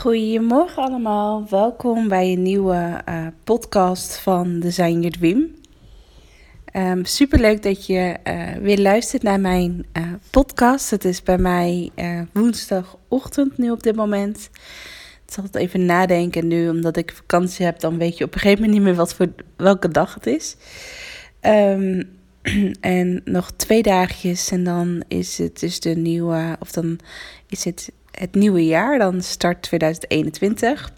Goedemorgen allemaal, welkom bij een nieuwe uh, podcast van Design Your Dream. Um, Super leuk dat je uh, weer luistert naar mijn uh, podcast. Het is bij mij woensdagochtend nu op dit moment. Ik zal het even nadenken nu, omdat ik vakantie heb. Dan weet je op een gegeven moment niet meer wat voor, welke dag het is. Um, en nog twee dagjes en dan is het dus de nieuwe, of dan is het het nieuwe jaar. Dan start 2021.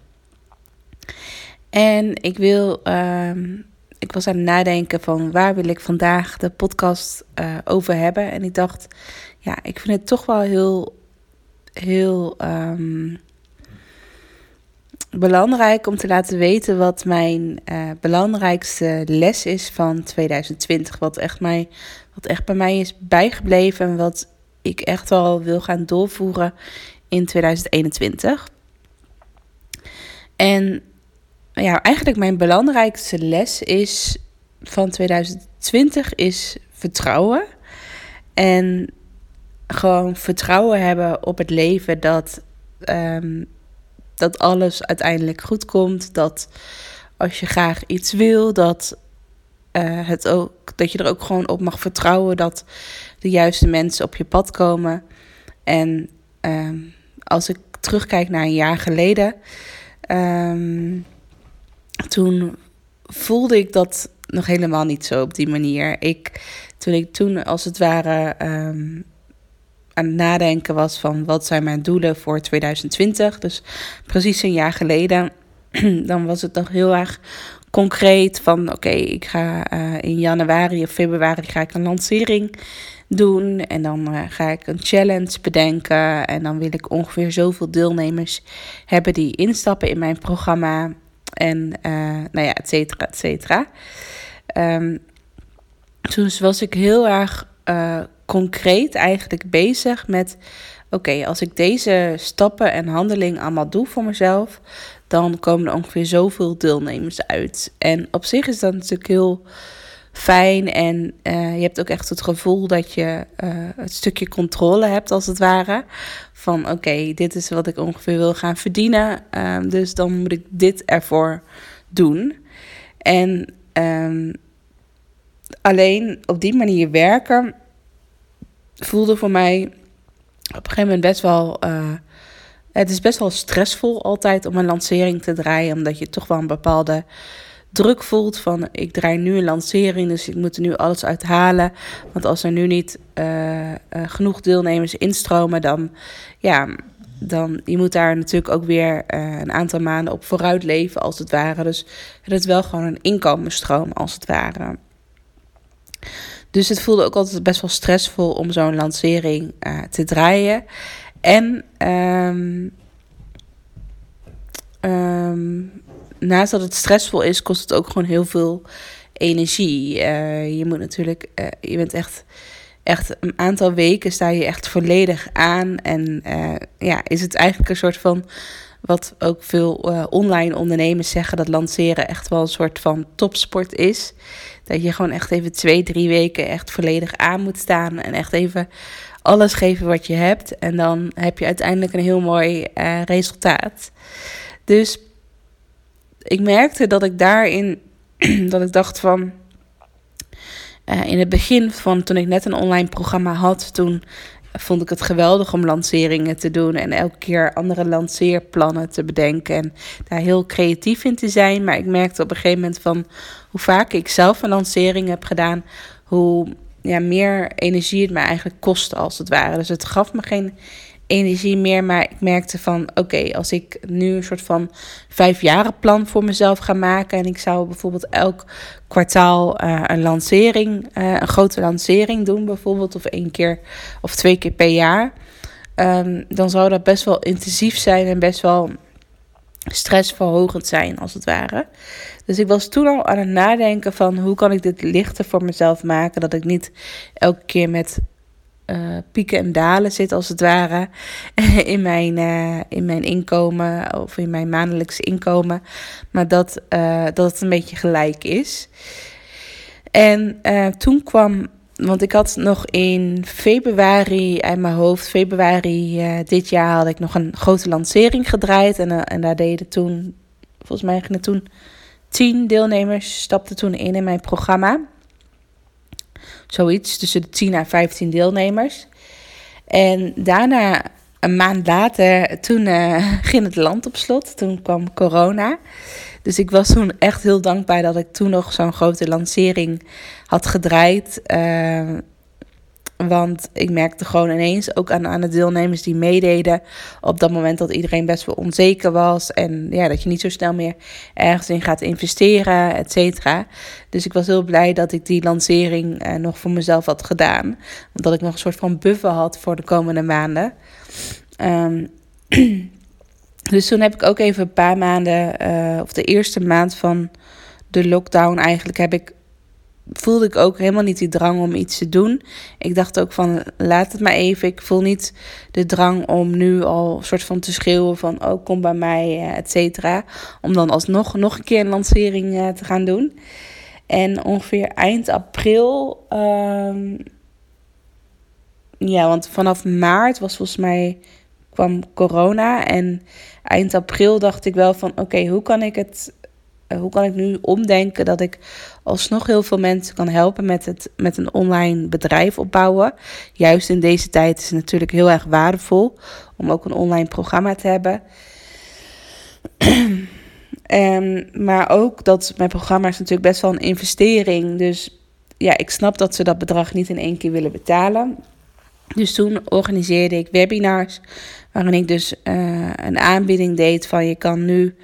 En ik wil um, ik was aan het nadenken van waar wil ik vandaag de podcast uh, over hebben. En ik dacht, ja, ik vind het toch wel heel, heel um, belangrijk om te laten weten wat mijn uh, belangrijkste les is van 2020. Wat echt, mij, wat echt bij mij is bijgebleven en wat ik echt wel wil gaan doorvoeren in 2021. En ja, eigenlijk mijn belangrijkste les is van 2020 is vertrouwen. En gewoon vertrouwen hebben op het leven dat, um, dat alles uiteindelijk goed komt. Dat als je graag iets wil, dat, uh, het ook, dat je er ook gewoon op mag vertrouwen dat de juiste mensen op je pad komen. En um, als ik terugkijk naar een jaar geleden. Um, toen voelde ik dat nog helemaal niet zo op die manier. Ik, toen ik toen als het ware um, aan het nadenken was van wat zijn mijn doelen voor 2020, dus precies een jaar geleden, dan was het nog heel erg concreet van oké, ik ga uh, in januari of februari ga ik een lancering doen en dan uh, ga ik een challenge bedenken en dan wil ik ongeveer zoveel deelnemers hebben die instappen in mijn programma en uh, nou ja, et cetera, et cetera. Um, was ik heel erg uh, concreet eigenlijk bezig met... oké, als ik deze stappen en handelingen allemaal doe voor mezelf... dan komen er ongeveer zoveel deelnemers uit. En op zich is dat natuurlijk heel fijn. En uh, je hebt ook echt het gevoel dat je uh, het stukje controle hebt, als het ware. Van oké, dit is wat ik ongeveer wil gaan verdienen. Um, dus dan moet ik dit ervoor doen. En um, alleen op die manier werken voelde voor mij op een gegeven moment best wel. Uh, het is best wel stressvol altijd om een lancering te draaien, omdat je toch wel een bepaalde druk voelt van ik draai nu een lancering, dus ik moet er nu alles uithalen. Want als er nu niet uh, uh, genoeg deelnemers instromen, dan ja, dan je moet daar natuurlijk ook weer uh, een aantal maanden op vooruit leven als het ware. Dus het is wel gewoon een inkomensstroom als het ware. Dus het voelde ook altijd best wel stressvol om zo'n lancering te draaien. En um, naast dat het stressvol is, kost het ook gewoon heel veel energie. Uh, je moet natuurlijk, uh, je bent echt, echt een aantal weken sta je echt volledig aan. En uh, ja, is het eigenlijk een soort van, wat ook veel online ondernemers zeggen, dat lanceren echt wel een soort van topsport is. Dat je gewoon echt even twee, drie weken echt volledig aan moet staan en echt even alles geven wat je hebt. En dan heb je uiteindelijk een heel mooi resultaat. Dus ik merkte dat ik daarin, dat ik dacht van, uh, in het begin van toen ik net een online programma had, toen vond ik het geweldig om lanceringen te doen en elke keer andere lanceerplannen te bedenken en daar heel creatief in te zijn. Maar ik merkte op een gegeven moment van hoe vaak ik zelf een lancering heb gedaan, hoe ja, meer energie het me eigenlijk kostte als het ware. Dus het gaf me geen energie meer. Maar ik merkte van oké, als ik nu een soort van vijfjarenplan voor mezelf ga maken. En ik zou bijvoorbeeld elk kwartaal uh, een lancering, uh, een grote lancering doen, bijvoorbeeld. Of één keer of twee keer per jaar. Um, dan zou dat best wel intensief zijn en best wel stressverhogend zijn, als het ware. Dus ik was toen al aan het nadenken van hoe kan ik dit lichter voor mezelf maken. Dat ik niet elke keer met uh, pieken en dalen zit, als het ware, in mijn, uh, in mijn inkomen of in mijn maandelijkse inkomen. Maar dat, uh, dat het een beetje gelijk is. En toen kwam want ik had nog in februari uit mijn hoofd, februari dit jaar had ik nog een grote lancering gedraaid. En, en daar deden toen, volgens mij gingen toen tien deelnemers, stapten toen in in mijn programma. Zoiets, tussen de 10 en 15 deelnemers. En daarna, een maand later, toen uh, ging het land op slot. Toen kwam corona. Dus ik was toen echt heel dankbaar dat ik toen nog zo'n grote lancering had gedraaid. Uh, want ik merkte gewoon ineens ook aan, aan de deelnemers die meededen. op dat moment dat iedereen best wel onzeker was. En ja, dat je niet zo snel meer ergens in gaat investeren, et cetera. Dus ik was heel blij dat ik die lancering uh, nog voor mezelf had gedaan. omdat ik nog een soort van buffer had voor de komende maanden. Um, Dus toen heb ik ook even een paar maanden, uh, of de eerste maand van de lockdown eigenlijk, heb ik, voelde ik ook helemaal niet die drang om iets te doen. Ik dacht ook van, laat het maar even. Ik voel niet de drang om nu al soort van te schreeuwen van, oh, kom bij mij, uh, et cetera. Om dan alsnog nog een keer een lancering uh, te gaan doen. En ongeveer eind april, uh, ja, want vanaf maart was volgens mij kwam corona. En eind april dacht ik wel van oké, hoe kan ik het. Eh, hoe kan ik nu omdenken dat ik alsnog heel veel mensen kan helpen met, het, met een online bedrijf opbouwen? Juist in deze tijd is het natuurlijk heel erg waardevol om ook een online programma te hebben. en, maar ook dat mijn programma is natuurlijk best wel een investering. Dus ja, ik snap dat ze dat bedrag niet in één keer willen betalen. Dus toen organiseerde ik webinars waarin ik dus uh, een aanbieding deed van je kan nu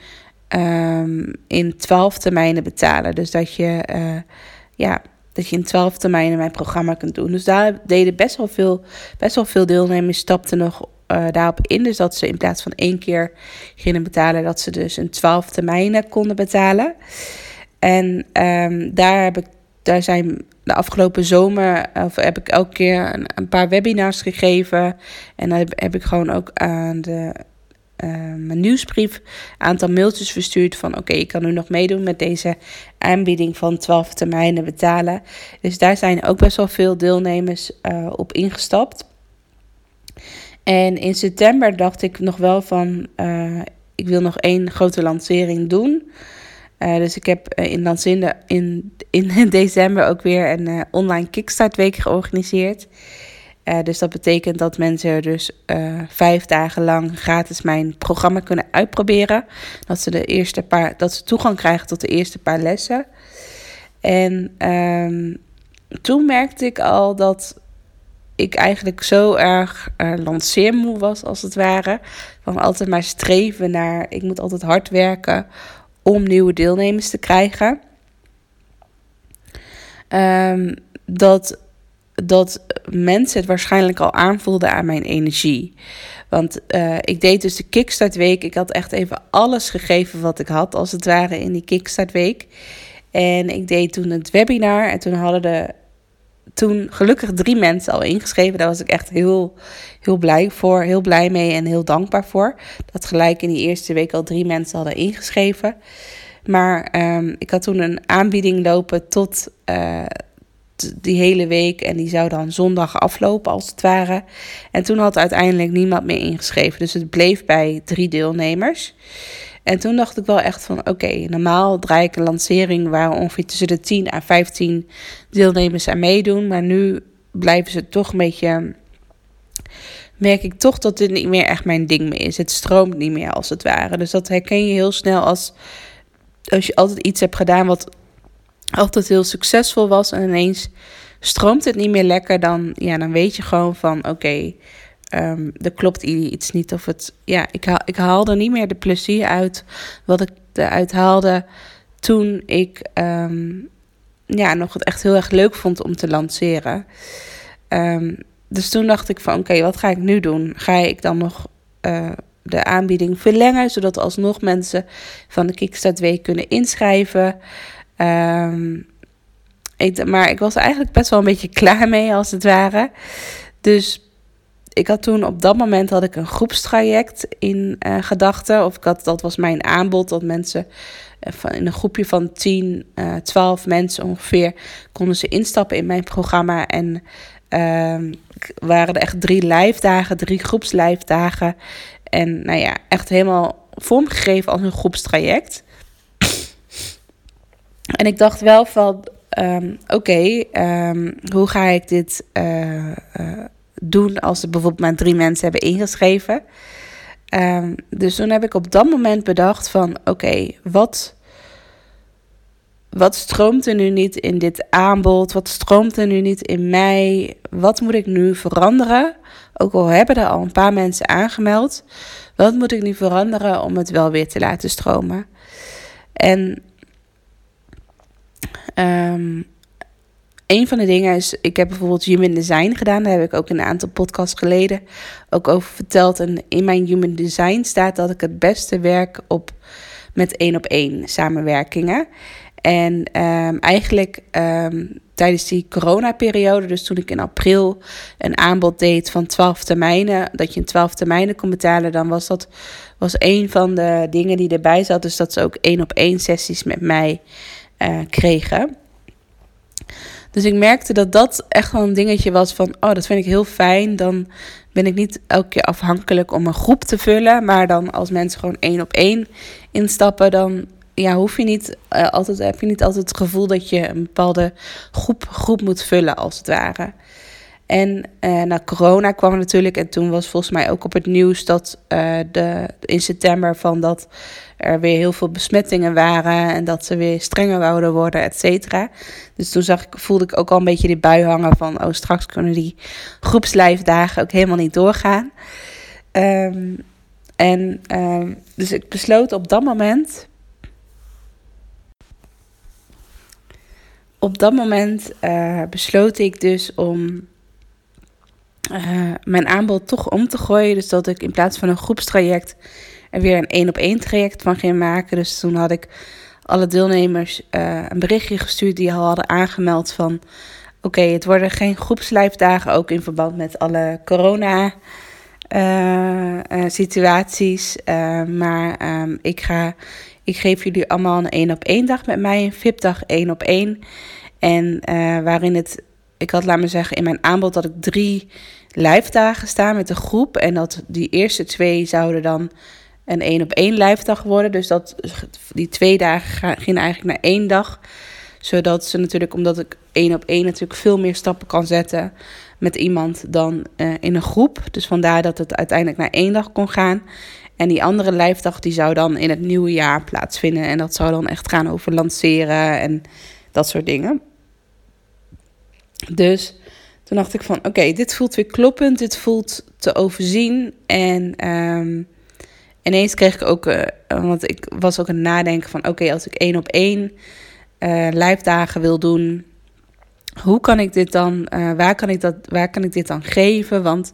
um, in 12 termijnen betalen. Dus dat je, uh, ja, dat je in 12 termijnen mijn programma kunt doen. Dus daar deden best wel veel, best wel veel deelnemers stapten nog uh, daarop in. Dus dat ze in plaats van één keer gingen betalen, dat ze dus in 12 termijnen konden betalen. En um, daar heb ik daar zijn de afgelopen zomer of heb ik elke keer een, paar webinars gegeven. En dan heb ik gewoon ook aan de uh, mijn nieuwsbrief een aantal mailtjes verstuurd van oké, ik kan nu nog meedoen met deze aanbieding van 12 termijnen betalen. Dus daar zijn ook best wel veel deelnemers uh, op ingestapt. En in september dacht ik nog wel van uh, ik wil nog één grote lancering doen. Uh, dus ik heb in in, in december ook weer een online Kickstart week georganiseerd. Dus dat betekent dat mensen dus vijf dagen lang gratis mijn programma kunnen uitproberen. Dat ze, de eerste paar, dat ze toegang krijgen tot de eerste paar lessen. En um, toen merkte ik al dat ik eigenlijk zo erg lanceermoe was, als het ware. Van altijd maar streven naar, ik moet altijd hard werken om nieuwe deelnemers te krijgen. Um, dat, dat mensen het waarschijnlijk al aanvoelden aan mijn energie. Want uh, ik deed dus de Kickstart Week. Ik had echt even alles gegeven wat ik had, als het ware, in die Kickstart Week. En ik deed toen het webinar. En toen hadden de toen gelukkig drie mensen al ingeschreven. Daar was ik echt heel, heel blij voor, heel blij mee en heel dankbaar voor. Dat gelijk in die eerste week al drie mensen hadden ingeschreven. Maar um, ik had toen een aanbieding lopen tot uh, die hele week. En die zou dan zondag aflopen, als het ware. En toen had uiteindelijk niemand meer ingeschreven. Dus het bleef bij drie deelnemers. En toen dacht ik wel echt van oké, normaal draai ik een lancering waar ongeveer tussen de 10 en 15 deelnemers aan meedoen. Maar nu blijven ze toch een beetje. Merk ik toch dat dit niet meer echt mijn ding meer is. Het stroomt niet meer als het ware. Dus dat herken je heel snel als. Als je altijd iets hebt gedaan wat altijd heel succesvol was. En ineens stroomt het niet meer lekker. Dan, ja, dan weet je gewoon van oké um, er klopt iets niet. Of het, ja, ik, haal, ik haalde niet meer de plezier uit wat ik eruit haalde toen ik ehm, ja, nog het echt heel erg leuk vond om te lanceren. Um, dus toen dacht ik van oké, wat ga ik nu doen? Ga ik dan nog uh, de aanbieding verlengen, zodat alsnog mensen van de Kickstart Week kunnen inschrijven? Ik, maar ik was eigenlijk best wel een beetje klaar mee, als het ware. Dus ik had toen op dat moment had ik een groepstraject in uh, gedachten. Of ik had, dat was mijn aanbod dat mensen uh, van, in een groepje van 10, uh, 12 mensen ongeveer konden ze instappen in mijn programma. En uh, waren er echt drie live dagen, drie groepslive dagen. En nou ja, echt helemaal vormgegeven als een groepstraject. En ik dacht wel van, um, oké, um, hoe ga ik dit uh, doen als er bijvoorbeeld maar drie mensen hebben ingeschreven. Um, dus toen heb ik op dat moment bedacht van oké, wat, wat stroomt er nu niet in dit aanbod? Wat stroomt er nu niet in mij? Wat moet ik nu veranderen? Ook al hebben er al een paar mensen aangemeld. Wat moet ik nu veranderen om het wel weer te laten stromen? En um, een van de dingen is, ik heb bijvoorbeeld Human Design gedaan. Daar heb ik ook een aantal podcasts geleden ook over verteld. En in mijn Human Design staat dat ik het beste werk op met één op één samenwerkingen. En um, eigenlijk um, tijdens die coronaperiode, dus toen ik in april een aanbod deed van 12 termijnen, dat je in 12 termijnen kon betalen, dan was dat was een van de dingen die erbij zat. Dus dat ze ook één op één sessies met mij uh, kregen. Dus ik merkte dat dat echt wel een dingetje was van, oh, dat vind ik heel fijn. Dan ben ik niet elke keer afhankelijk om een groep te vullen. Maar dan als mensen gewoon één op één instappen, dan ja, hoef je niet, uh, altijd, heb je niet altijd het gevoel dat je een bepaalde groep, groep moet vullen, als het ware. En uh, na corona kwam natuurlijk, en toen was volgens mij ook op het nieuws dat uh, de, in september van dat er weer heel veel besmettingen waren en dat ze weer strenger zouden worden, et cetera. Dus toen zag ik, voelde ik ook al een beetje die bui hangen van, oh straks kunnen die groepslijfdagen ook helemaal niet doorgaan. Um, en um, dus ik besloot op dat moment. Op dat moment uh, besloot ik dus om uh, mijn aanbod toch om te gooien. Dus dat ik in plaats van een groepstraject er weer een één op één traject van ging maken. Dus toen had ik alle deelnemers uh, een berichtje gestuurd die al hadden aangemeld van oké, het worden geen groepslijfdagen, ook in verband met alle corona uh, situaties. maar um, ik ga, ik geef jullie allemaal een één op één dag met mij, een VIP-dag één op één. En waarin het, ik had laat me zeggen, in mijn aanbod dat ik drie live dagen staan met een groep. En dat die eerste twee zouden dan een één op één live dag worden. Dus dat, die twee dagen gingen eigenlijk naar één dag. Zodat ze natuurlijk, omdat ik één op één natuurlijk veel meer stappen kan zetten met iemand dan uh, in een groep. Dus vandaar dat het uiteindelijk naar één dag kon gaan. En die andere live dag die zou dan in het nieuwe jaar plaatsvinden. En dat zou dan echt gaan over lanceren en dat soort dingen. Dus toen dacht ik van oké, dit voelt weer kloppend, dit voelt te overzien. En um, ineens kreeg ik ook, uh, want ik was ook aan het nadenken van oké, als ik één op één uh, live dagen wil doen, hoe kan ik dit dan, uh, waar, kan ik dat, waar kan ik dit dan geven? Want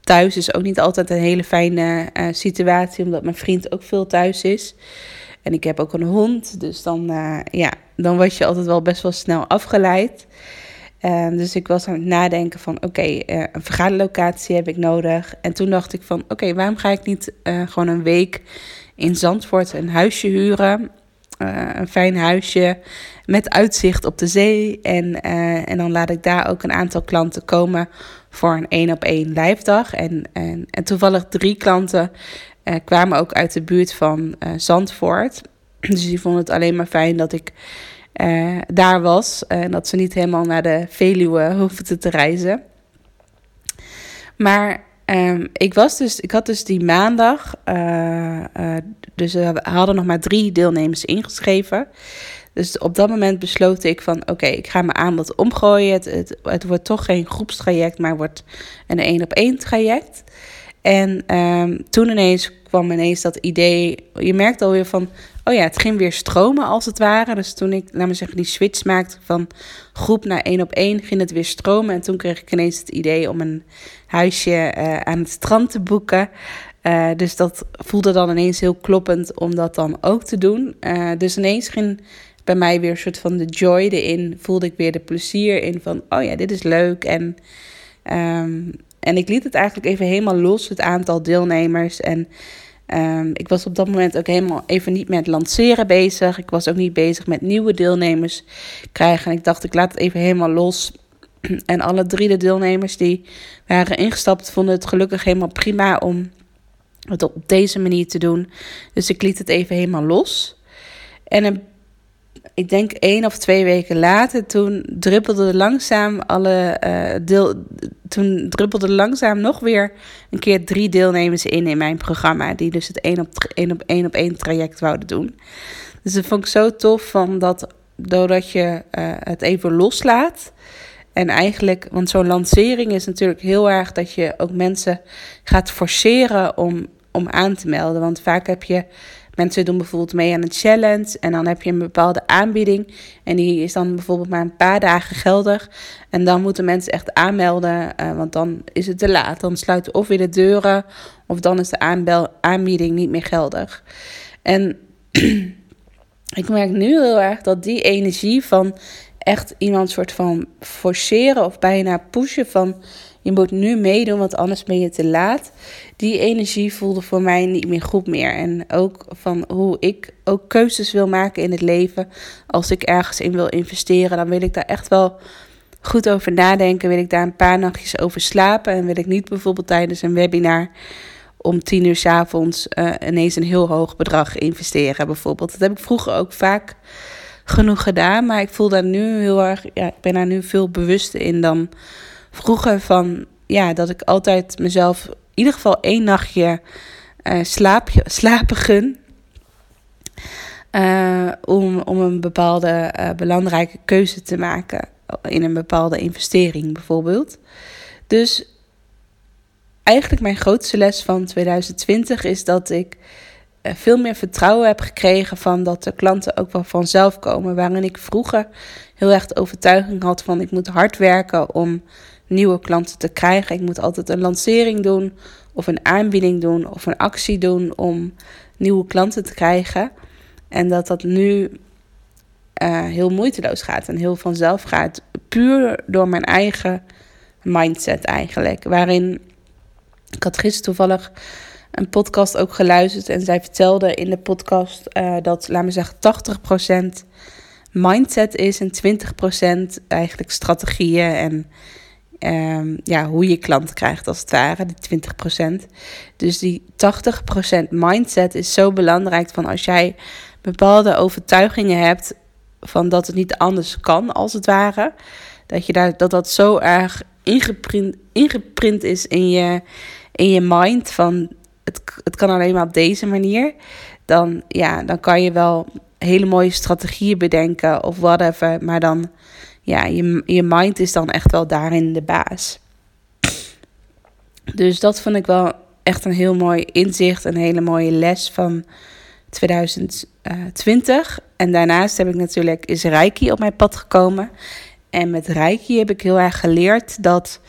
thuis is ook niet altijd een hele fijne situatie, omdat mijn vriend ook veel thuis is. En ik heb ook een hond, dus dan, ja, dan word je altijd wel best wel snel afgeleid. Um, dus ik was aan het nadenken van oké, uh, een vergaderlocatie heb ik nodig. En toen dacht ik van oké, waarom ga ik niet uh, gewoon een week in Zandvoort een huisje huren? Uh, een fijn huisje met uitzicht op de zee. En, en dan laat ik daar ook een aantal klanten komen voor een één op één live dag. En, en, en toevallig drie klanten kwamen ook uit de buurt van Zandvoort. Dus die vonden het alleen maar fijn dat ik uh, daar was. En dat ze niet helemaal naar de Veluwe hoefden te reizen. Maar um, ik, was dus, ik had dus die maandag, uh, dus we hadden nog maar drie deelnemers ingeschreven. Dus op dat moment besloot ik van oké, ik ga mijn aanbod omgooien. Het, het, wordt toch geen groepstraject, maar wordt een één op één traject. En um, toen ineens kwam ineens dat idee. Je merkt alweer van. Oh ja, het ging weer stromen als het ware. Dus toen ik, laat me zeggen, die switch maakte van groep naar één op één, ging het weer stromen. En toen kreeg ik ineens het idee om een huisje uh, aan het strand te boeken. Uh, dus dat voelde dan ineens heel kloppend om dat dan ook te doen. Uh, dus ineens ging bij mij weer een soort van de joy erin. Voelde ik weer de plezier in van, oh ja, dit is leuk. En um, en ik liet het eigenlijk even helemaal los, het aantal deelnemers. En um, ik was op dat moment ook helemaal even niet met lanceren bezig. Ik was ook niet bezig met nieuwe deelnemers krijgen. En ik dacht, ik laat het even helemaal los. En alle drie de deelnemers die waren ingestapt, vonden het gelukkig helemaal prima om het op deze manier te doen. Dus ik liet het even helemaal los. En een ik denk één of twee weken later, toen druppelde langzaam alle uh, deel, toen druppelde langzaam nog weer een keer drie deelnemers in in mijn programma, die dus het één op één op één op één traject wouden doen. Dus dat vond ik zo tof van dat doordat je uh, het even loslaat. En eigenlijk, want zo'n lancering is natuurlijk heel erg dat je ook mensen gaat forceren om, om aan te melden. Want vaak heb je Mensen doen bijvoorbeeld mee aan een challenge en dan heb je een bepaalde aanbieding. En die is dan bijvoorbeeld maar een paar dagen geldig. En dan moeten mensen echt aanmelden, uh, want dan is het te laat. Dan sluiten of weer de deuren, of dan is de aanbel aanbieding niet meer geldig. En ik merk nu heel erg dat die energie van echt iemand soort van forceren of bijna pushen van je moet nu meedoen, want anders ben je te laat. Die energie voelde voor mij niet meer goed meer. En ook van hoe ik ook keuzes wil maken in het leven. Als ik ergens in wil investeren, dan wil ik daar echt wel goed over nadenken. Wil ik daar een paar nachtjes over slapen. En wil ik niet bijvoorbeeld tijdens een webinar om tien uur s avonds uh, ineens een heel hoog bedrag investeren, bijvoorbeeld. Dat heb ik vroeger ook vaak genoeg gedaan. Maar ik voel daar nu heel erg. Ja, ik ben daar nu veel bewuster in dan vroeger van ja, dat ik altijd mezelf in ieder geval één nachtje uh, slaapje, slapen gun. Uh, om, om een bepaalde uh, belangrijke keuze te maken in een bepaalde investering bijvoorbeeld. Dus eigenlijk mijn grootste les van 2020 is dat ik veel meer vertrouwen heb gekregen van dat de klanten ook wel vanzelf komen. Waarin ik vroeger heel erg de overtuiging had van ik moet hard werken om nieuwe klanten te krijgen. Ik moet altijd een lancering doen, of een aanbieding doen, of een actie doen om nieuwe klanten te krijgen. En dat dat nu uh, heel moeiteloos gaat en heel vanzelf gaat. Puur door mijn eigen mindset eigenlijk. Waarin ik had gisteren toevallig een podcast ook geluisterd. En zij vertelde in de podcast uh, dat, laat me zeggen, 80% mindset is en 20% eigenlijk strategieën en um, ja, hoe je klanten krijgt als het ware, die 20%. Dus die 80% mindset is zo belangrijk van als jij bepaalde overtuigingen hebt van dat het niet anders kan als het ware, dat je daar, dat, dat zo erg ingeprint, ingeprint is in je, in je mind van het, het kan alleen maar op deze manier, dan, ja, dan kan je wel hele mooie strategieën bedenken of whatever, maar dan ja, je, je mind is dan echt wel daarin de baas. Dus dat vond ik wel echt een heel mooi inzicht, een hele mooie les van 2020. En daarnaast heb ik natuurlijk is Reiki op mijn pad gekomen. En met Reiki heb ik heel erg geleerd dat.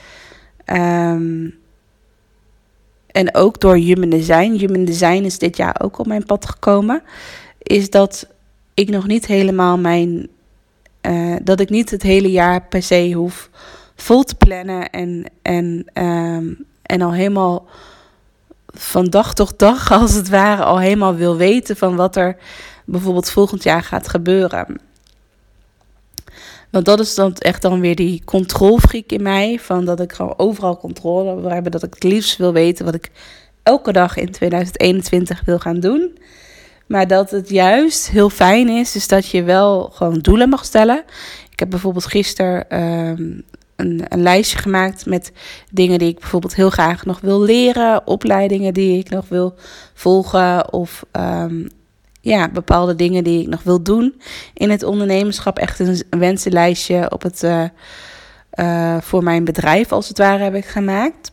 Um, en ook door Human Design. Human Design is dit jaar ook op mijn pad gekomen. Is dat ik nog niet helemaal mijn uh, dat ik niet het hele jaar per se hoef vol te plannen en, en, um, en al helemaal van dag tot dag, als het ware, al helemaal wil weten van wat er bijvoorbeeld volgend jaar gaat gebeuren. Want dat is dan echt dan weer die controlfreak in mij. Van dat ik gewoon overal controle wil hebben. Dat ik het liefst wil weten wat ik elke dag in 2021 wil gaan doen. Maar dat het juist heel fijn is, is dat je wel gewoon doelen mag stellen. Ik heb bijvoorbeeld gisteren um, een, een, lijstje gemaakt met dingen die ik bijvoorbeeld heel graag nog wil leren, opleidingen die ik nog wil volgen of um, ja, bepaalde dingen die ik nog wil doen in het ondernemerschap. Echt een wensenlijstje op het, uh, voor mijn bedrijf, als het ware, heb ik gemaakt.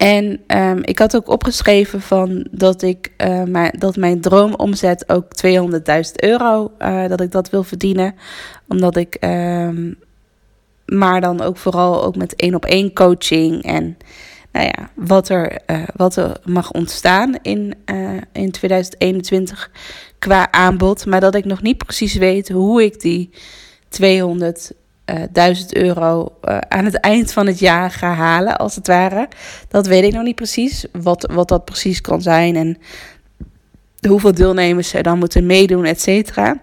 En um, ik had ook opgeschreven van dat ik uh, mijn, dat mijn droomomzet ook 200.000 euro, uh, dat ik dat wil verdienen. Omdat ik, um, maar dan ook vooral ook met één op één coaching en nou ja, wat er, uh, wat er mag ontstaan in, in 2021 qua aanbod. Maar dat ik nog niet precies weet hoe ik die 200 uh, eh, 1000 euro uh, aan het eind van het jaar ga halen, als het ware. Dat weet ik nog niet precies, wat, wat dat precies kan zijn en hoeveel deelnemers er dan moeten meedoen, et cetera.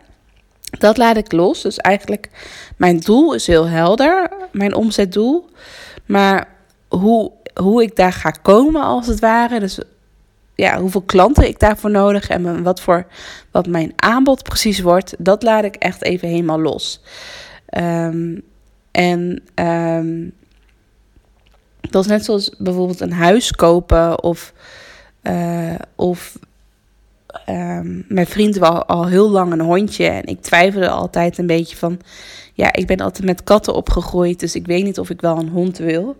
Dat laat ik los. Dus eigenlijk, mijn doel is heel helder, mijn omzetdoel. Maar hoe, hoe ik daar ga komen, als het ware, dus ja, hoeveel klanten ik daarvoor nodig heb en wat, voor, wat mijn aanbod precies wordt, dat laat ik echt even helemaal los. Um, en um, dat is net zoals bijvoorbeeld een huis kopen of, uh, of um, mijn vriend wil al heel lang een hondje en ik twijfelde altijd een beetje van, ja, ik ben altijd met katten opgegroeid, dus ik weet niet of ik wel een hond wil.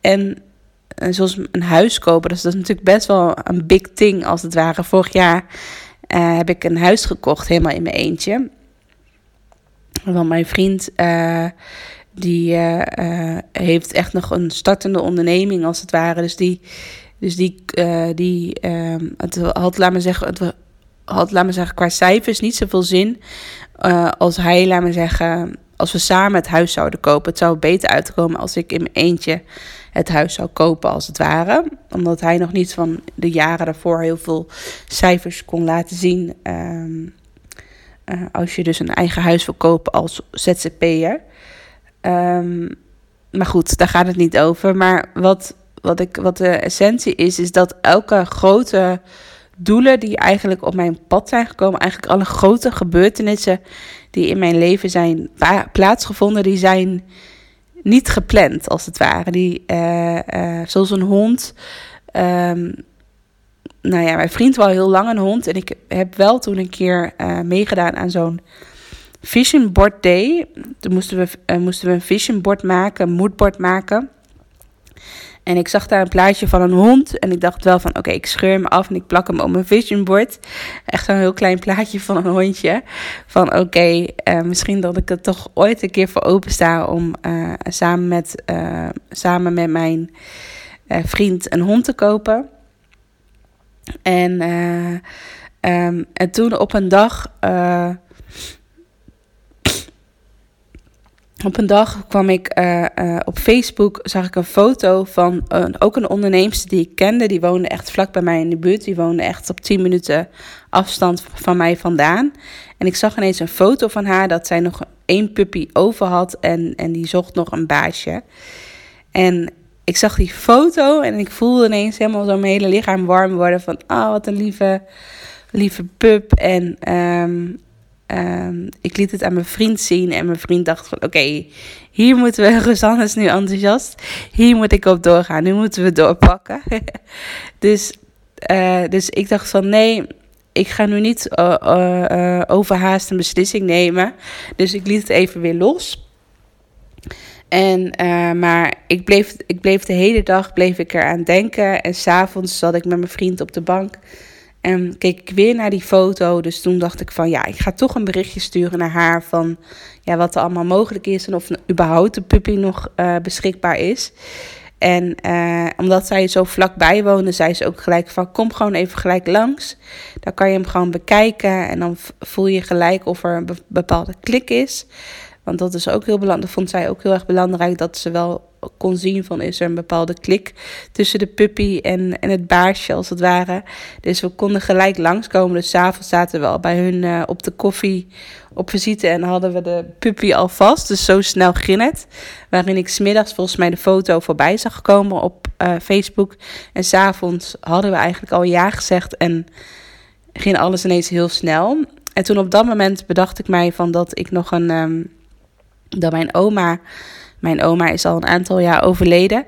En, en zoals een huis kopen, dus dat is natuurlijk best wel een big thing als het ware. Vorig jaar uh, heb ik een huis gekocht helemaal in mijn eentje. Want mijn vriend, uh, die uh, heeft echt nog een startende onderneming als het ware. Dus die, dus die, die uh, het had, laat me zeggen, het had, laat me zeggen, qua cijfers niet zoveel zin. als hij, laat me zeggen, als we samen het huis zouden kopen. Het zou beter uitkomen als ik in mijn eentje het huis zou kopen, als het ware. Omdat hij nog niet van de jaren daarvoor heel veel cijfers kon laten zien. Um, uh, als je dus een eigen huis wil kopen als ZZP'er. Um, maar goed, daar gaat het niet over. Maar wat, wat, ik, wat de essentie is, is dat elke grote doelen die eigenlijk op mijn pad zijn gekomen, eigenlijk alle grote gebeurtenissen die in mijn leven zijn plaatsgevonden, die zijn niet gepland als het ware. Die, uh, uh, zoals een hond. Um, nou ja, mijn vriend wou heel lang een hond. En ik heb wel toen een keer uh, meegedaan aan zo'n vision board day. Toen moesten we, uh, moesten we een vision board maken, een moodboard maken. En ik zag daar een plaatje van een hond. En ik dacht wel van, oké, ik scheur hem af en ik plak hem op mijn vision board. Echt zo'n heel klein plaatje van een hondje. Van, oké, uh, misschien dat ik er toch ooit een keer voor opensta om samen, met, samen met mijn vriend een hond te kopen. En, uh, um, en toen op een dag. Uh, op een dag kwam ik uh, op Facebook, zag ik een foto van een, ook een onderneemster die ik kende. Die woonde echt vlak bij mij in de buurt. Die woonde echt op 10 minuten afstand van mij vandaan. En ik zag ineens een foto van haar dat zij nog één puppy over had en, en die zocht nog een baasje. En ik zag die foto en ik voelde ineens helemaal zo mijn hele lichaam warm worden van, oh, wat een lieve, lieve pup. En um, um, ik liet het aan mijn vriend zien en mijn vriend dacht van, oké, hier moeten we, Rosanne is nu enthousiast, hier moet ik op doorgaan, nu moeten we doorpakken. dus, uh, dus ik dacht van, nee, ik ga nu niet uh, uh, overhaast een beslissing nemen. Dus ik liet het even weer los. En, uh, maar ik bleef, ik bleef de hele dag bleef ik eraan denken. En s'avonds zat ik met mijn vriend op de bank. En keek ik weer naar die foto. Dus toen dacht ik van ja, ik ga toch een berichtje sturen naar haar. Van ja, wat er allemaal mogelijk is. En of überhaupt de puppy nog uh, beschikbaar is. En uh, omdat zij zo vlakbij woonde, zei ze ook gelijk van kom gewoon even gelijk langs. Dan kan je hem gewoon bekijken. En dan voel je gelijk of er een bepaalde klik is. Want dat is ook heel belangrijk. vond zij ook heel erg belangrijk dat ze wel kon zien van is er een bepaalde klik tussen de puppy en, en het baasje als het ware. Dus we konden gelijk langskomen. Dus s'avonds zaten we al bij hun uh, op de koffie op visite en hadden we de puppy al vast. Dus zo snel ging het. Waarin ik smiddags volgens mij de foto voorbij zag komen op uh, Facebook. En s'avonds hadden we eigenlijk al ja gezegd en ging alles ineens heel snel. En toen op dat moment bedacht ik mij van dat ik nog een... Um, dat mijn oma, mijn oma is al een aantal jaar overleden.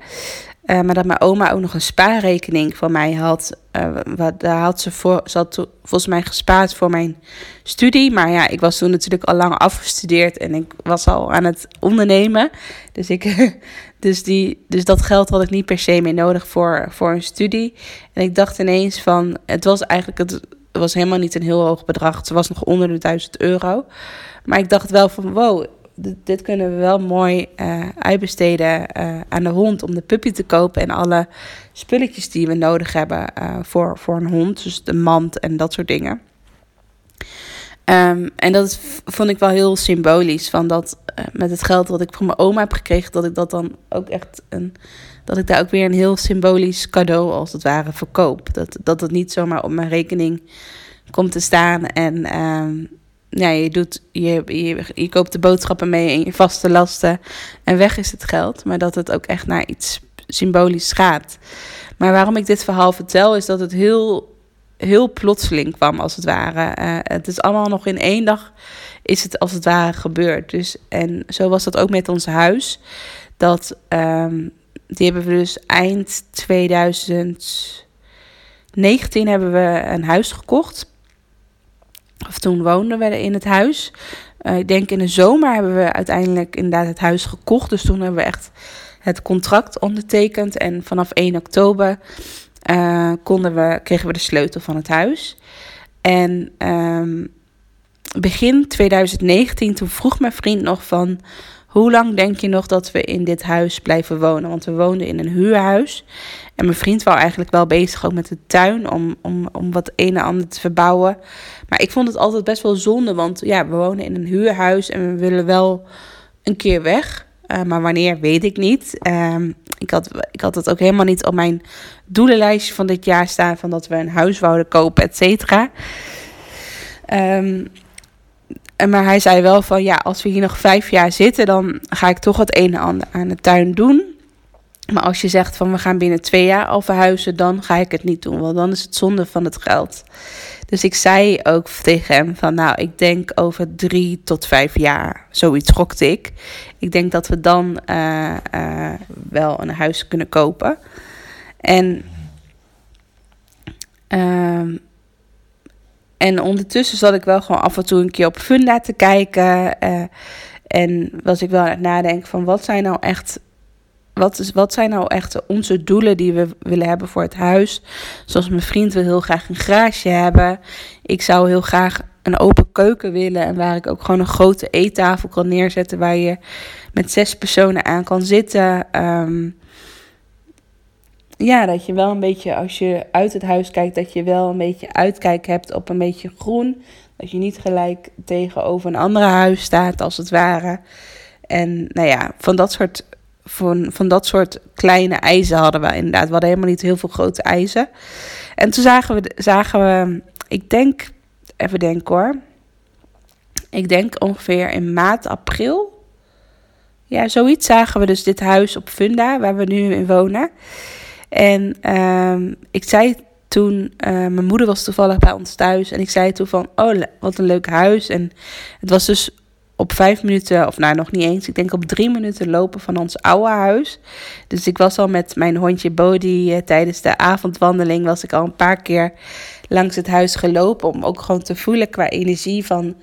Uh, maar dat mijn oma ook nog een spaarrekening van mij had. Uh, wat, daar had ze, voor, ze had volgens mij gespaard voor mijn studie. Maar ja, ik was toen natuurlijk al lang afgestudeerd en ik was al aan het ondernemen. Dus, ik, dus, die, dus dat geld had ik niet per se meer nodig voor, voor een studie. En ik dacht ineens van, het was eigenlijk, het was helemaal niet een heel hoog bedrag. Het was nog onder de 1000 euro. Maar ik dacht wel van, wow, dit kunnen we wel mooi uh, uitbesteden uh, aan de hond om de puppy te kopen en alle spulletjes die we nodig hebben uh, voor, voor een hond. Dus de mand en dat soort dingen. Um, en dat vond ik wel heel symbolisch. Van dat met het geld wat ik van mijn oma heb gekregen, dat ik dat dan ook echt een. Dat ik daar ook weer een heel symbolisch cadeau als het ware verkoop. Dat, dat het niet zomaar op mijn rekening komt te staan en. Ja, je, doet, je, je, je koopt de boodschappen mee en je vaste lasten en weg is het geld. Maar dat het ook echt naar iets symbolisch gaat. Maar waarom ik dit verhaal vertel is dat het heel, heel plotseling kwam als het ware. Uh, het is allemaal nog in één dag is het als het ware gebeurd. Dus, en zo was dat ook met ons huis. Dat, um, die hebben we dus eind 2019 hebben we een huis gekocht of toen woonden we in het huis. Uh, ik denk in de zomer hebben we uiteindelijk inderdaad het huis gekocht. Dus toen hebben we echt het contract ondertekend. En vanaf 1 oktober uh, konden we, kregen we de sleutel van het huis. En um, begin 2019, toen vroeg mijn vriend nog van... Hoe lang denk je nog dat we in dit huis blijven wonen? Want we woonden in een huurhuis. En mijn vriend was eigenlijk wel bezig ook met de tuin om, om, om wat een en ander te verbouwen. Maar ik vond het altijd best wel zonde, want ja, we wonen in een huurhuis en we willen wel een keer weg. Uh, maar wanneer, weet ik niet. Uh, ik, had, ik had het ook helemaal niet op mijn doelenlijstje van dit jaar staan... van dat we een huis wouden kopen, et cetera. Um, maar hij zei wel van ja, als we hier nog vijf jaar zitten, dan ga ik toch het een en ander aan de tuin doen. Maar als je zegt van we gaan binnen twee jaar al verhuizen, dan ga ik het niet doen, want dan is het zonde van het geld. Dus ik zei ook tegen hem van nou, ik denk over drie tot vijf jaar, zoiets gokte ik. Ik denk dat we dan uh, uh, wel een huis kunnen kopen. En uh, en ondertussen zat ik wel gewoon af en toe een keer op Funda te kijken. Uh, en was ik wel aan het nadenken van wat zijn nou echt. Wat, is, wat zijn nou echt onze doelen die we willen hebben voor het huis? Zoals mijn vriend wil heel graag een garage hebben. Ik zou heel graag een open keuken willen. En waar ik ook gewoon een grote eettafel kan neerzetten. Waar je met zes personen aan kan zitten. Um, ja, dat je wel een beetje, als je uit het huis kijkt, dat je wel een beetje uitkijk hebt op een beetje groen. Dat je niet gelijk tegenover een andere huis staat, als het ware. En nou ja, van dat soort, van, van dat soort kleine eisen hadden we inderdaad. We hadden helemaal niet heel veel grote eisen. En toen zagen we, zagen we ik denk, even denken hoor. Ik denk ongeveer in maart, april. Ja, zoiets zagen we dus dit huis op Funda, waar we nu in wonen. En uh, ik zei toen, uh, mijn moeder was toevallig bij ons thuis. En ik zei toen van, oh wat een leuk huis. En het was dus op vijf minuten, of nou nog niet eens, ik denk op drie minuten lopen van ons oude huis. Dus ik was al met mijn hondje Bodie uh, tijdens de avondwandeling, was ik al een paar keer langs het huis gelopen. Om ook gewoon te voelen qua energie van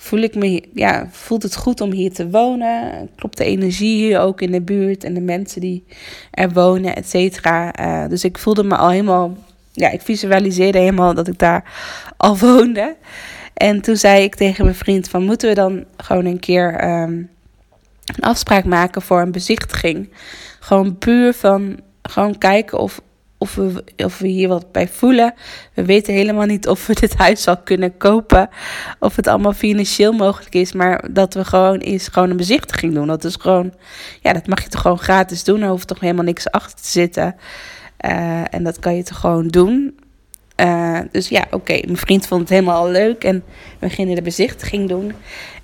voel ik me, ja, voelt het goed om hier te wonen? Klopt de energie hier ook in de buurt en de mensen die er wonen, et cetera? Uh, dus ik voelde me al helemaal, ja, ik visualiseerde helemaal dat ik daar al woonde. En toen zei ik tegen mijn vriend van, moeten we dan gewoon een keer um, een afspraak maken voor een bezichtiging? Gewoon puur van, gewoon kijken of, of we, of we hier wat bij voelen. We weten helemaal niet of we dit huis al kunnen kopen. Of het allemaal financieel mogelijk is. Maar dat we gewoon eens gewoon een bezichtiging doen. Dat is gewoon, ja, dat mag je toch gewoon gratis doen. Er hoeft toch helemaal niks achter te zitten. Uh, en dat kan je toch gewoon doen. Uh, dus ja, oké. Mijn vriend vond het helemaal leuk. En we gingen de bezichtiging doen.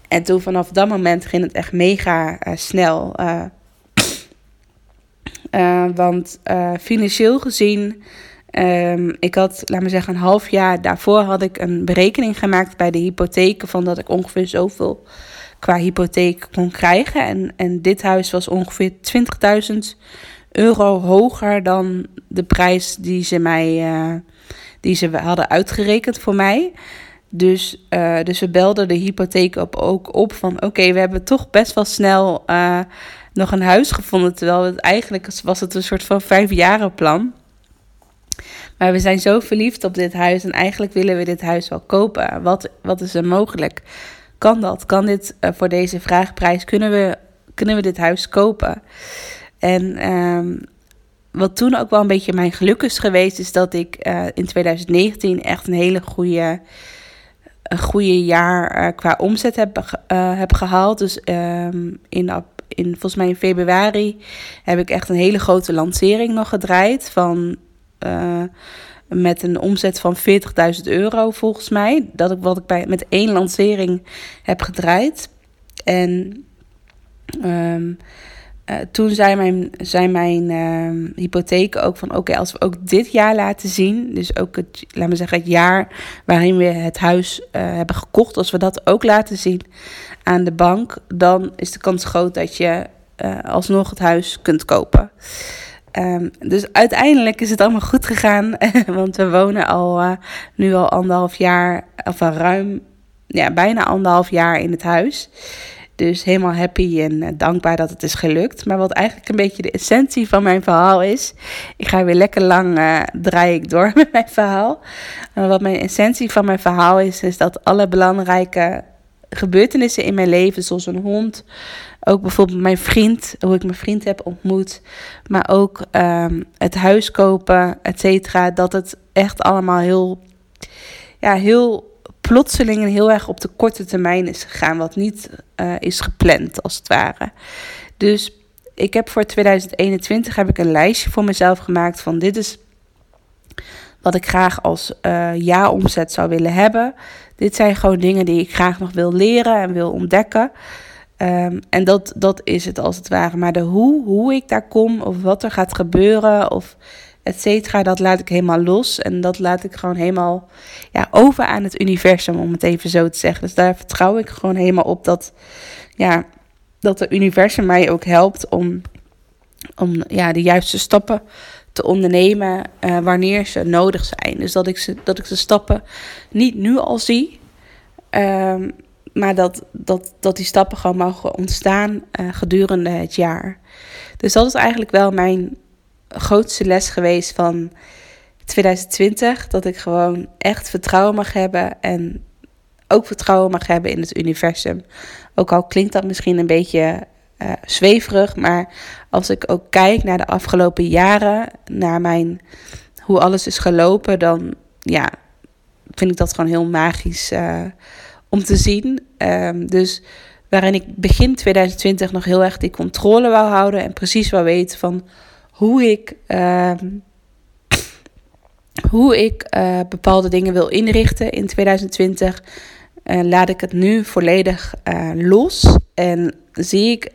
En toen vanaf dat moment ging het echt mega uh, snel. Uh, want uh, financieel gezien, um, ik had, laat me zeggen, een half jaar daarvoor had ik een berekening gemaakt bij de hypotheken van dat ik ongeveer zoveel qua hypotheek kon krijgen. En, en dit huis was ongeveer 20.000 euro hoger dan de prijs die ze mij die ze hadden uitgerekend voor mij. Dus, dus we belden de hypotheek op, ook op van oké, we hebben toch best wel snel nog een huis gevonden. Terwijl het eigenlijk was het een soort van vijfjarenplan. Maar we zijn zo verliefd op dit huis en eigenlijk willen we dit huis wel kopen. Wat, wat is er mogelijk? Kan dat? Kan dit uh, voor deze vraagprijs? Kunnen we, kunnen we dit huis kopen? En um, wat toen ook wel een beetje mijn geluk is geweest, is dat ik uh, in 2019 echt een hele goede, een goede jaar uh, qua omzet heb, heb gehaald. Dus um, in, in, volgens mij in februari heb ik echt een hele grote lancering nog gedraaid. Van, met een omzet van 40.000 euro volgens mij. Dat ik wat ik bij, met één lancering heb gedraaid. En. Um, uh, toen zei mijn, zei mijn uh, hypotheek ook van oké, als we ook dit jaar laten zien, dus ook het, laat me zeggen, het jaar waarin we het huis uh, hebben gekocht, als we dat ook laten zien aan de bank, dan is de kans groot dat je uh, alsnog het huis kunt kopen. Um, dus uiteindelijk is het allemaal goed gegaan, want we wonen al nu al anderhalf jaar, of ruim, ja, bijna anderhalf jaar in het huis. Dus helemaal happy en eh, dankbaar dat het is gelukt. Maar wat eigenlijk een beetje de essentie van mijn verhaal is. Ik ga weer lekker lang uh, draai ik door met mijn verhaal. Maar wat mijn essentie van mijn verhaal is, is dat alle belangrijke gebeurtenissen in mijn leven, zoals een hond, ook bijvoorbeeld mijn vriend, hoe ik mijn vriend heb ontmoet, maar ook um, het huis kopen, et cetera, dat het echt allemaal heel, ja, heel plotseling heel erg op de korte termijn is gegaan, wat niet uh, is gepland als het ware. Dus ik heb voor 2021 heb ik een lijstje voor mezelf gemaakt van dit is wat ik graag als uh, jaaromzet zou willen hebben. Dit zijn gewoon dingen die ik graag nog wil leren en wil ontdekken. Um, en dat, dat is het als het ware. Maar de hoe, hoe ik daar kom of wat er gaat gebeuren of et cetera, dat laat ik helemaal los. En dat laat ik gewoon helemaal ja, over aan het universum, om het even zo te zeggen. Dus daar vertrouw ik gewoon helemaal op dat, ja, dat het universum mij ook helpt om, om ja, de juiste stappen te ondernemen uh, wanneer ze nodig zijn. Dus dat ik, ze, dat ik de stappen niet nu al zie, um, maar dat, dat, dat die stappen gewoon mogen ontstaan uh, gedurende het jaar. Dus dat is eigenlijk wel mijn grootste les geweest van 2020. Dat ik gewoon echt vertrouwen mag hebben. En ook vertrouwen mag hebben in het universum. Ook al klinkt dat misschien een beetje uh, zweverig. Maar als ik ook kijk naar de afgelopen jaren. Naar mijn, hoe alles is gelopen. Dan ja, vind ik dat gewoon heel magisch uh, om te zien. Um, dus waarin ik begin 2020 nog heel erg die controle wou houden. En precies wou weten van hoe ik, uh, hoe ik uh, bepaalde dingen wil inrichten in 2020. Uh, laat ik het nu volledig uh, los en zie ik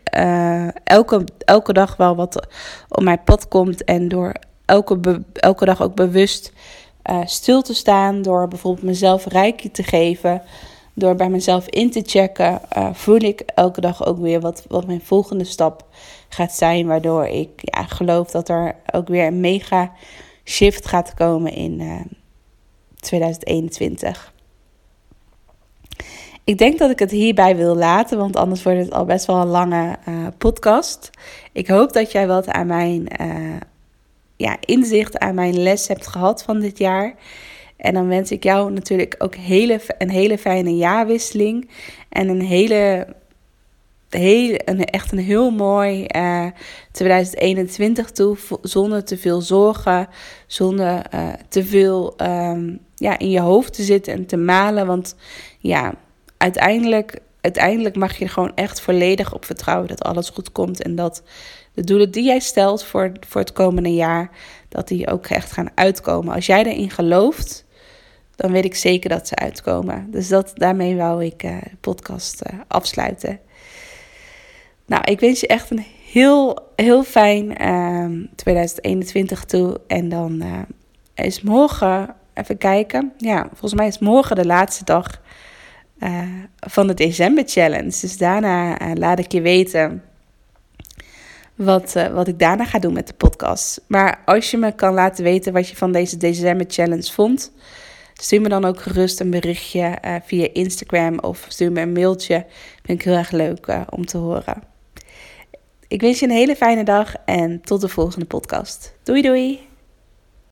elke, elke dag wel wat op mijn pad komt. En door elke, elke dag ook bewust stil te staan, door bijvoorbeeld mezelf rijkje te geven, door bij mezelf in te checken, voel ik elke dag ook weer wat, wat mijn volgende stap gaat zijn. Waardoor ik ja, geloof dat er ook weer een mega shift gaat komen in uh, eh, 2021. Ik denk dat ik het hierbij wil laten, want anders wordt het al best wel een lange uh, podcast. Ik hoop dat jij wat aan mijn uh, ja, inzicht, aan mijn les hebt gehad van dit jaar. En dan wens ik jou natuurlijk ook hele, een hele fijne jaarwisseling. En een hele heel, een, echt een heel mooi uh, eh, 2021 toe. Zonder te veel zorgen. Zonder uh, te veel um, ja, in je hoofd te zitten en te malen. Want ja, uiteindelijk, uiteindelijk mag je er gewoon echt volledig op vertrouwen dat alles goed komt. En dat de doelen die jij stelt voor, voor het komende jaar, dat die ook echt gaan uitkomen. Als jij erin gelooft, dan weet ik zeker dat ze uitkomen. Dus dat, daarmee wou ik uh, de podcast afsluiten. Nou, ik wens je echt een heel, heel fijn ehm, 2021 toe. En dan eh, is morgen, even kijken. Ja, volgens mij is morgen de laatste dag eh, van de December Challenge. Dus daarna eh, laat ik je weten wat, wat ik daarna ga doen met de podcast. Maar als je me kan laten weten wat je van deze December Challenge vond. Stuur me dan ook gerust een berichtje via Instagram of stuur me een mailtje. Vind ik heel erg leuk om te horen. Ik wens je een hele fijne dag en tot de volgende podcast. Doei doei!